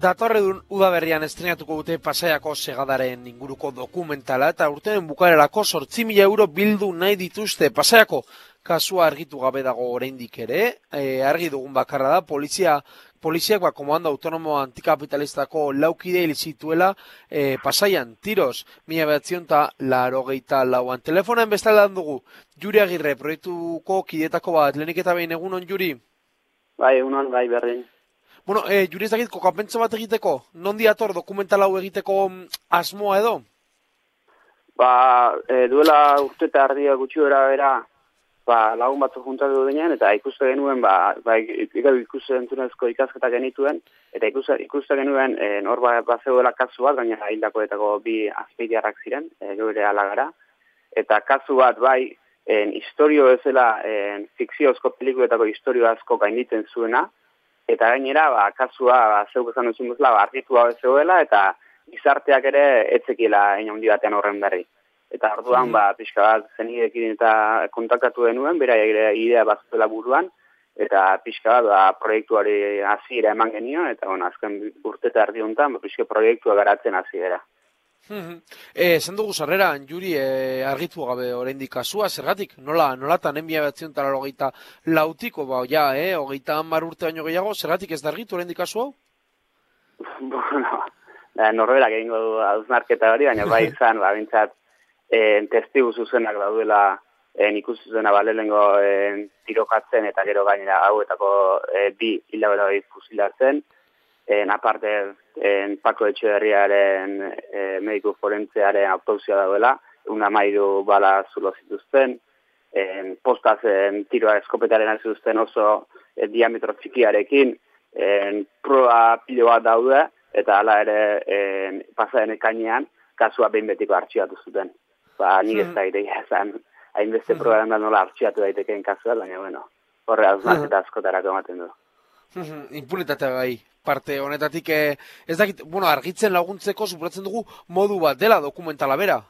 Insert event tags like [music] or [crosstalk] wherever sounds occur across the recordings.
datorredun udaberrian estrenatuko dute pasaiako segadaren inguruko dokumentala eta urtenen bukarelako sortzi mila euro bildu nahi dituzte pasaiako kasua argitu gabe dago oraindik ere, e, argi dugun bakarra da, polizia, poliziak ba, komando autonomo antikapitalistako laukide zituela e, pasaian, tiros, mila behatzion eta laro geita lauan. Telefonen bestalan dugu, Juri Agirre, proiektuko kidetako bat, lehenik eta behin egunon, Juri? Bai, egunon, bai, berdin. Bueno, e, juri ez dakit, kokapentsa bat egiteko? Non diator dokumental hau egiteko mm, asmoa edo? Ba, e, duela urte eta ardia gutxi bera bera, ba, lagun batzu juntatu denean, eta ikuste genuen, ba, ba ikuste entzunezko ikasketa genituen, eta ikuste, ikuste genuen, e, nor ba, ba zeudela kasu bat, gaina hildakoetako bi azpeidiarrak ziren, e, gure alagara, eta kasu bat, bai, en, historio ezela, en, fikziozko pelikuetako historio asko gainditzen zuena, eta gainera, ba, kasua, ba, zeuk esan duzun duzula, ba, argitu hau zegoela, eta gizarteak ere etzekila handi batean horren berri. Eta orduan, mm. ba, pixka bat, zenidekin eta kontaktatu denuen, bera ere idea bat buruan, eta pixka bat, ba, proiektuari hasiera eman genio, eta bueno, azken urte eta ardi honetan, ba, pixka proiektua garatzen hasiera. Eh, esan dugu sarrera, juri e, argitu gabe oraindik kasua, zergatik? Nola, nola tan enbia batzen tala hogeita lautiko, ba, ja, eh, hogeita hamar urte baino gehiago, zergatik ez da argitu oraindik kasua? [laughs] bueno, da, norberak egingo du auznarketa hori, baina bai [laughs] izan, ba, bintzat, eh, testigu zuzenak dauela eh, ikusi zuzena balelengo eh, tirokatzen eta gero gainera hauetako eh, bi hilabera fusilatzen, en aparte en Paco Etxeberriaren e, mediku forentzearen autopsia dauela, una mairu bala zulo zituzten, en postazen tiroa eskopetaren zituzten oso e, diametro txikiarekin, en proa pilo bat daude, eta hala ere en, pasaren ekainean, kasua behin betiko artxiatu zuten. Ba, nik ez hmm. da ideia esan, hainbeste hmm. proa da nola artxiatu daitekeen kasua, baina bueno, horre hausnak eta askotarako ematen du. Impunitatea bai, parte honetatik eh, ez dakit, bueno, argitzen laguntzeko supratzen dugu modu bat dela dokumentala bera.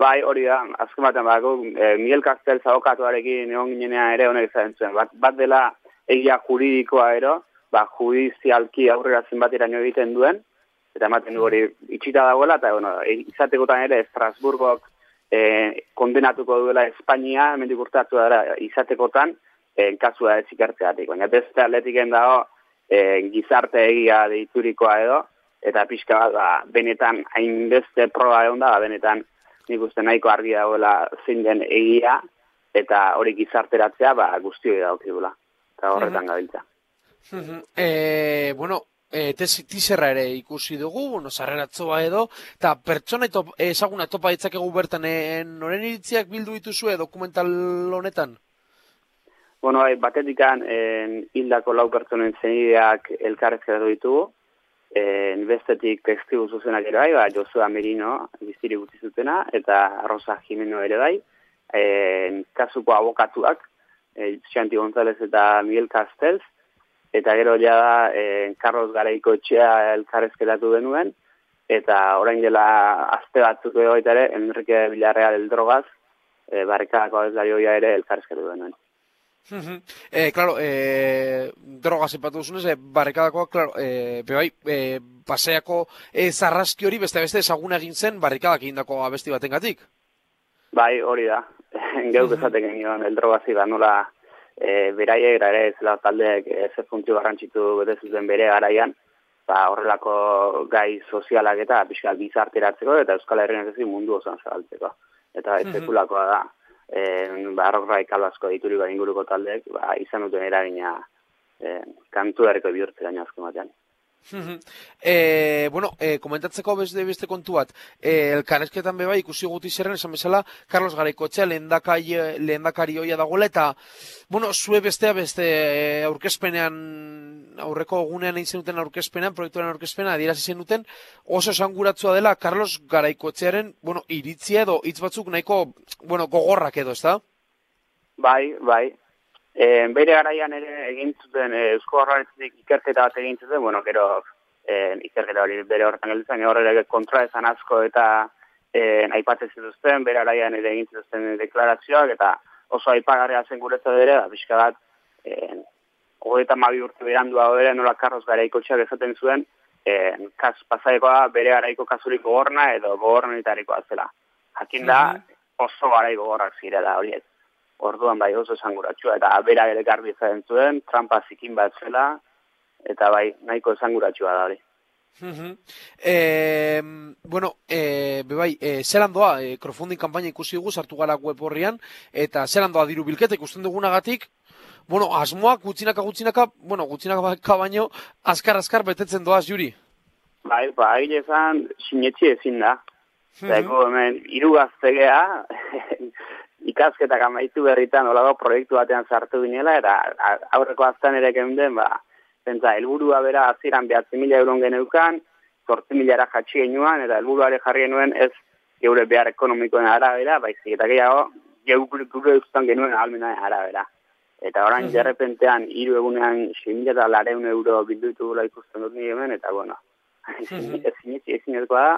Bai, hori da, azken batean bako, e, Miguel Castel zabokatuarekin egon ginenea ere honek izan zuen. Bat, bat dela egia juridikoa ero, ba, judizialki aurrera zenbat iraino egiten duen, eta ematen du hori itxita dagoela, eta bueno, e, izatekotan ere Estrasburgok e, kondenatuko duela Espainia, hemendik urtatu dara izatekotan, e, kasua ez ikertzeatik. Baina beste atletik dago, e, gizarte egia deiturikoa edo, eta pixka bat, ba, benetan hainbeste proba egon da, ba, benetan nik uste nahiko argi dagoela zein den egia, eta hori gizarteratzea ba, guztioi daukigula, eta horretan mm gabiltza. e, bueno, e, tizerra ere ikusi dugu, bueno, zarreratzoa edo, eta pertsona etop, ezaguna topa ditzakegu bertan, e, noren iritziak bildu dituzue dokumental honetan? Bueno, bai, batetikan hildako lau pertsonen zenideak elkarrezkeratu ditugu, en bestetik testigu zuzenak ere bai, ba, Josua Merino biztiri gutzi zutena, eta Rosa Jimeno ere bai, en, kasuko abokatuak, e, Xanti González eta Miguel Castells, eta gero ja da, Carlos Garaiko etxea elkarrezkeratu denuen, eta orain dela azte batzuk edo ere, Enrique Villarreal el Drogaz, e, barrikadako ez ere elkarrezkeratu denuen eh, claro, eh, droga zepatu duzunez, eh, barrikadakoa, claro, eh, bai, eh, paseako eh, zarraski hori beste beste ezaguna egin zen barrikadak egin dako abesti baten gatik? Bai, hori da. [laughs] Geuk esaten genioan, el droga ziba nola eh, beraie, ere ez la taldeek ez funtzio garrantzitu bete zuten bere garaian, ba, horrelako gai sozialak eta pixka bizarteratzeko eta Euskal Herrian ez mundu osan zabaltzeko. Eta ez sekulakoa da eh ba rock asko dituriko inguruko taldeek ba izan duten eragina eh kantu herriko bihurtze gaina azken batean. [laughs] e, bueno, e, komentatzeko beste beste kontu bat. E, elkarrezketan beba ikusi guti zerren esan bezala Carlos Garaiko etxea lehendakari lehendakari hoia dagoela eta bueno, zue bestea beste aurkezpenean aurreko egunean egin zenuten aurkezpenean, proiektuaren aurkezpenean adierazi zenuten oso esanguratzua dela Carlos Garaiko etxearen, bueno, iritzia edo hitz batzuk nahiko, bueno, gogorrak edo, ezta? Bai, bai. E, bere garaian ere egin zuten e, Eusko Horretzik ikerketa bat egin zuten, bueno, gero e, ikerketa hori bere horretan gelditzen, horre kontra esan asko eta e, aipatzen zituzten, bere garaian ere egin zuten deklarazioak, eta oso aipagarria zen guretzat ere, da, ba, pixka bat, e, hogeita mabi urte berandua bere nola karroz garaiko txak esaten zuen, e, kas, pasaikoa bere garaiko kasurik gogorna edo gogornetarikoa zela. Jakin da, oso garaiko gogorrak zirela horiek. Orduan bai oso esanguratsua eta bera ere garbi zaten zuen, trampa zikin bat zela, eta bai nahiko esanguratsua da hori. e, bueno, e, bebai, e, zelan doa, e, crowdfunding kampaina ikusi dugu, sartu gara web horrian, eta zelan doa diru bilketa ikusten dugunagatik, bueno, asmoak gutxinaka gutxinaka, bueno, gutxinaka baino, azkar-azkar betetzen doaz, Juri? Bai, ba, egin ezan, sinetxi ezin da. Zaiko, hemen, irugaztegea, ikasketak amaitu berritan, olago proiektu batean sartu ginela, eta aurreko aztan ere den, ba, zentza, helburua bera behatzi mila euron geneukan, zortzi milara jatxi genuan, eta helburuare jarri genuen ez geure behar ekonomikoen arabera, baizik, eta gehiago, geure gure ustan genuen almena arabera. Eta orain, mm -hmm. hiru egunean, simila eta lareun euro bildutu gula ikusten dut nire hemen, eta bueno, [laughs] ezin ezin da,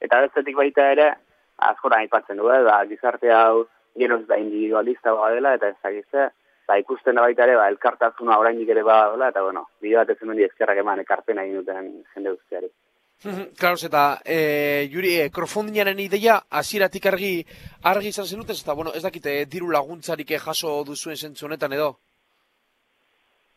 eta bestetik baita ere, askoran aipatzen du, da, gizarte hau, geroz da individualista dela, eta ez ba, ikusten da baita ere, ba, elkartasuna oraindik ere bada eta bueno, bide bat ezen mendi ezkerrak eman ekarpena egin duten jende guztiari. Claro, eta e, Juri, e, crowdfundingaren ideia hasieratik argi argi izan zenutez eta bueno, ez dakite e, diru laguntzarik jaso duzuen sentzu honetan edo.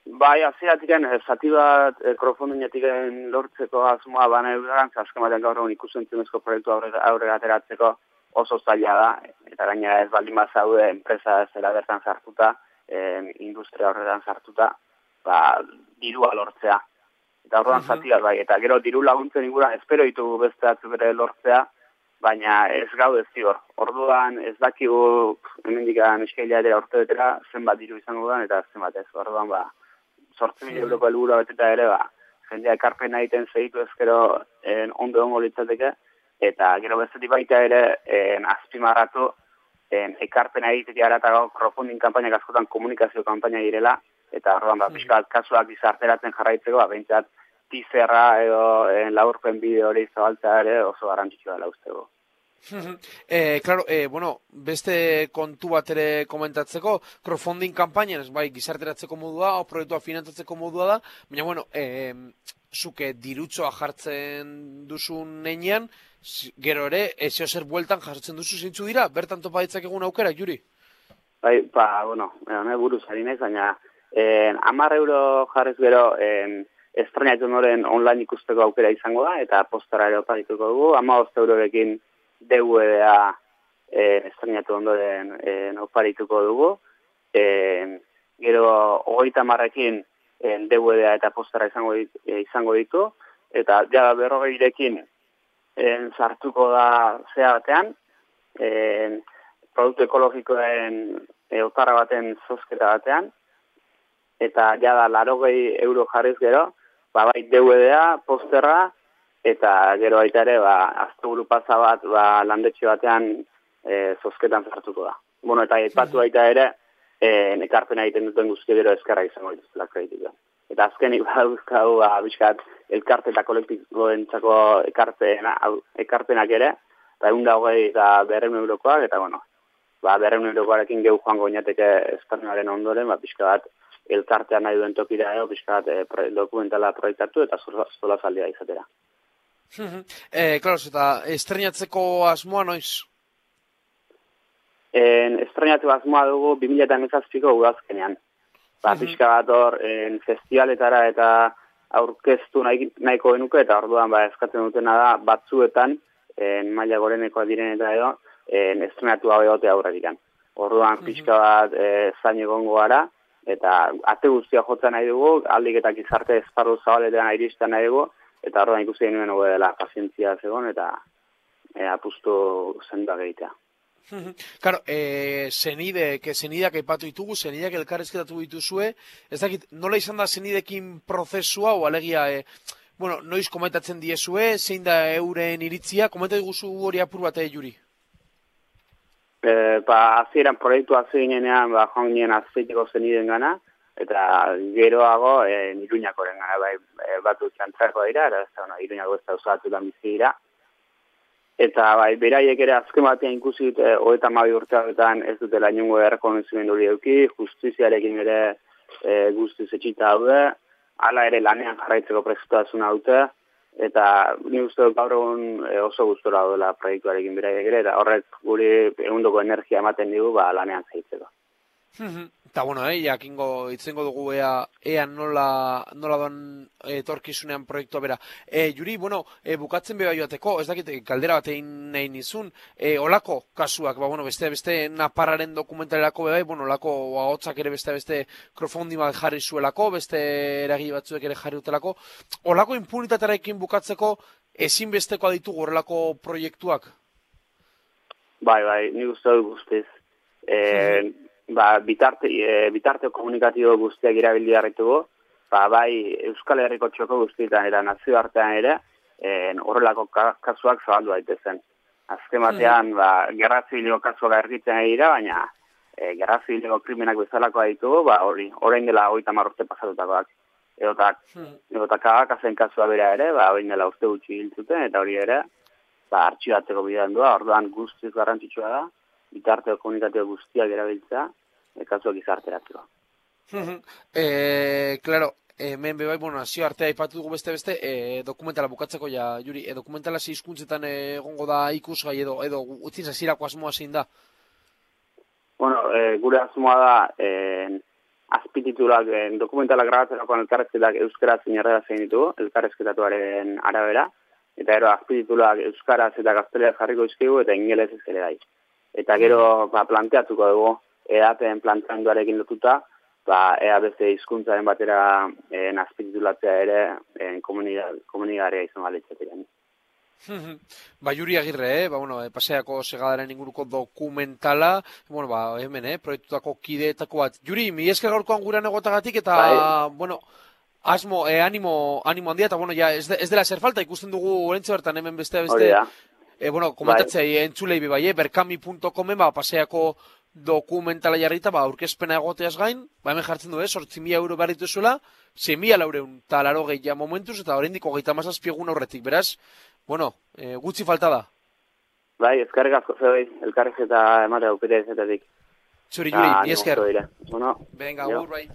Bai, hasieratik zati bat e, crowdfundingetik lortzeko asmoa bana euran, azken batean gaur egun ikusentzunezko proiektu aurre, aurre ateratzeko oso zaila da, eta gaina ez baldin bazaude enpresa zera bertan sartuta, en, industria horretan sartuta, ba, dirua lortzea. Eta horretan uh -huh. bai, eta gero diru laguntzen ingura, espero ditu beste atzu bere lortzea, baina ez gau ez zior. Orduan ez dakigu, hemen dikan eskeila ere orte betera, zenbat diru izango da, eta zenbat ez. Orduan, ba, sortze mila euroko helburu beteta ere, ba, jendea ekarpen egiten zeitu ezkero en, ondo ongo litzateke, eta gero bestetik baita ere en, azpimarratu, en, ekarpena egitetik eta crowdfunding kampaina askotan komunikazio kampaina direla, eta horrean, ba, pixka kasuak izarteratzen jarraitzeko, ba, behintzat, tizerra edo en, laurpen bideo hori zabaltza ere oso garrantzitsua dela ustego. [laughs] eh, claro, eh, bueno, beste kontu bat ere komentatzeko, crowdfunding kampaina, bai, gizarteratzeko modua, o proiektua finantzatzeko modua da, baina, bueno, eh, zuke dirutzoa jartzen duzun neinean, gero ere, ezio zer bueltan jartzen duzu zintzu dira, bertan topa ditzak egun aukera, Juri? Bai, ba, bueno, ne buruz harinez, baina eh, amar euro jarrez gero eh, estrenatu noren online ikusteko aukera izango da, eta postara ere oparituko dugu, ama eurorekin DVD-a eh, estrenatu ondoren eh, oparituko dugu, eh, gero ogoita marrekin eh, DVD-a eta postara izango, dit, eh, izango ditu, eta ja berrogeirekin en, sartuko da zea batean, en, produktu ekologikoen e, otara baten zozketa batean, eta ja da larogei euro jarriz gero, ba, bai DVD-a, posterra, eta gero baita ere, ba, azte pasa bat, ba, landetxe batean e, zozketan sartuko da. Bueno, eta ipatu baita ere, e, nekarpena egiten duten guzti gero ezkarra izango dituzela kreditik eta azkenik badauzkau [laughs] ba, bizkat elkarte eta kolektiboen txako ekarpena, ekarpenak ere, eta egun hogei eta berren eurokoak, eta bueno, ba, berren eurokoarekin gehu joango inateke esparnaren ondoren, ba, bizka bat elkartean nahi duen tokira eo, bizka bat e, dokumentala proiektatu eta zola zaldea izatera. [laughs] eh, klaro, eta estrenatzeko asmoa noiz? En, estrenatzeko asmoa dugu 2008ko udazkenean ba, pixka bat hor, en, festivaletara eta aurkeztu nahi, nahiko genuke, eta orduan ba, eskatzen dutena da, batzuetan, en, maila gorenekoa diren eta edo, en, estrenatu hau egote aurrerikan. Orduan, pixka bat, e, zain egongo gara, eta ate guztia jotzen nahi dugu, aldik eta gizarte esparru zabaletan iristen nahi dugu, eta orduan ikusi genuen dela pazientzia zegoen, eta e, apustu zenduak egitea. Claro, eh, zenide, que zenideak aipatu ditugu, zenideak elkarrezketatu dituzue, ez dakit, nola izan da zenidekin prozesua, o alegia, eh, bueno, noiz komentatzen diezue, zein da euren iritzia, komentatu guzu hori apur bat juri? Eh, ba, azieran proiektu azienean, ba, joan nien azeiteko zeniden gana, eta geroago, eh, niruñakoren gana, bai, eh, batu txantzako dira, eta ez da, no, iruñako ez da usatu da dira, Eta bai, beraiek ere azken batean ikusi dute hogeita mabi urteagoetan ez dutela inungo errekonozimendu hori eduki, justiziarekin ere e, guztiz etxita daude, hala ere lanean jarraitzeko prestazuna dute, eta ni uste dut gaur egun e, oso gustora dela proiektuarekin bera ere, eta horrek guri egundoko energia ematen digu ba, lanean zaitzeko. Eta bueno, eh, jakingo itzengo dugu ea, ea nola, nola doan etorkizunean proiektua bera. E, Juri, bueno, e, bukatzen beha joateko, ez dakit, kaldera bat egin nahi nizun, e, olako kasuak, ba, bueno, beste, beste naparraren dokumentalerako beha, bueno, olako ahotzak ere beste, beste krofondi bat jarri zuelako, beste eragi batzuek ere jarri utelako, olako impunitatearekin bukatzeko ezinbesteko aditu horrelako proiektuak? Bai, bai, ni uste dut guztiz. E, ba, bitarte, e, bitarte komunikatibo guztiak irabildi harritugu, ba, bai Euskal Herriko txoko guztietan eta nazio artean ere, e, horrelako kasuak zabaldu daitezen. Azken batean, hmm. ba, gerra zibiliko kasuak ergitzen dira, baina e, gerra zibiliko krimenak bezalako ditugu, ba, hori, orain dela hori tamarrote pasatutakoak. Egotak, hmm. egotak agakazen kasua bera ere, ba, hori dela uste gutxi hiltzuten, eta hori ere, ba, artxibatzeko bidean doa, orduan guztiz garrantzitsua da, bitarte komunikatio guztiak erabiltza, ekazuak izarteratzeko. e, claro, hemen bebai, bueno, nazio artea ipatu dugu beste beste, e, dokumentala bukatzeko ja, Juri, e, dokumentala zizkuntzetan egongo da ikusgai edo, edo utzin zazirako asmoa zein da? Bueno, e, gure asmoa da, e, azpititulak e, dokumentala grabatzerakoan elkarrezketak euskaraz inerrera zein ditu, elkarrezketatuaren arabera, eta gero azpititulak euskaraz eta gaztelea jarriko izkigu eta ingelez ez ere dai. Eta gero ba, planteatuko dugu, eaten planteanduarekin lotuta, ba, ea beste hizkuntzaren batera e, nazpititulatzea ere e, komunidarea izan balitzatik. ba, Juri Agirre, eh? ba, bueno, e, paseako segadaren inguruko dokumentala, bueno, ba, hemen, eh? proiektutako kideetako bat. Juri, mi esker gaurkoan gura negotagatik, eta, bai. bueno, asmo, e, animo, animo handia, eta, bueno, ja, ez, de, ez dela ser falta, ikusten dugu orentze bertan hemen beste, beste, e, bueno, komentatzea, bai. entzulei bai, eh? berkami.com, ba, paseako dokumentala jarrita, ba, aurkezpena egoteaz gain, ba, hemen jartzen du, eh, sortzi mila euro behar dituzuela, ze mila laureun talaro gehi momentuz, eta horrendik hogeita mazazpiegun aurretik, beraz, bueno, e, gutxi falta da. Bai, ezkarrik asko zei, elkarrik eta ematea upete ezetetik. Zuri, Juri, ni esker. Bueno, Venga, gur, bai.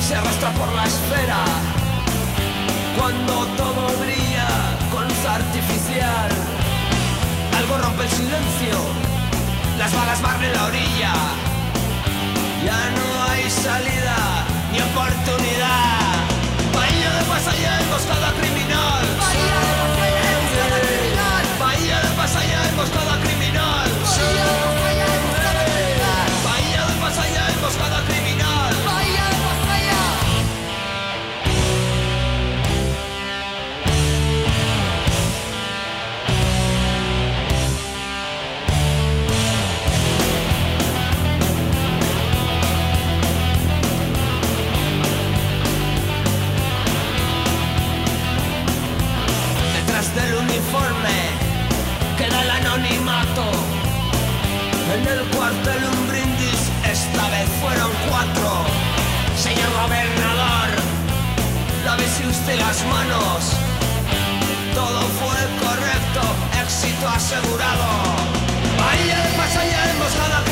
Se arrastra por la esfera. Cuando todo brilla con luz artificial, algo rompe el silencio, las balas barren la orilla. Ya no hay salida ni oportunidad. Cuartel un brindis, esta vez fueron cuatro. Señor gobernador, lávese usted las manos. Todo fue correcto, éxito asegurado. Bahía de emboscada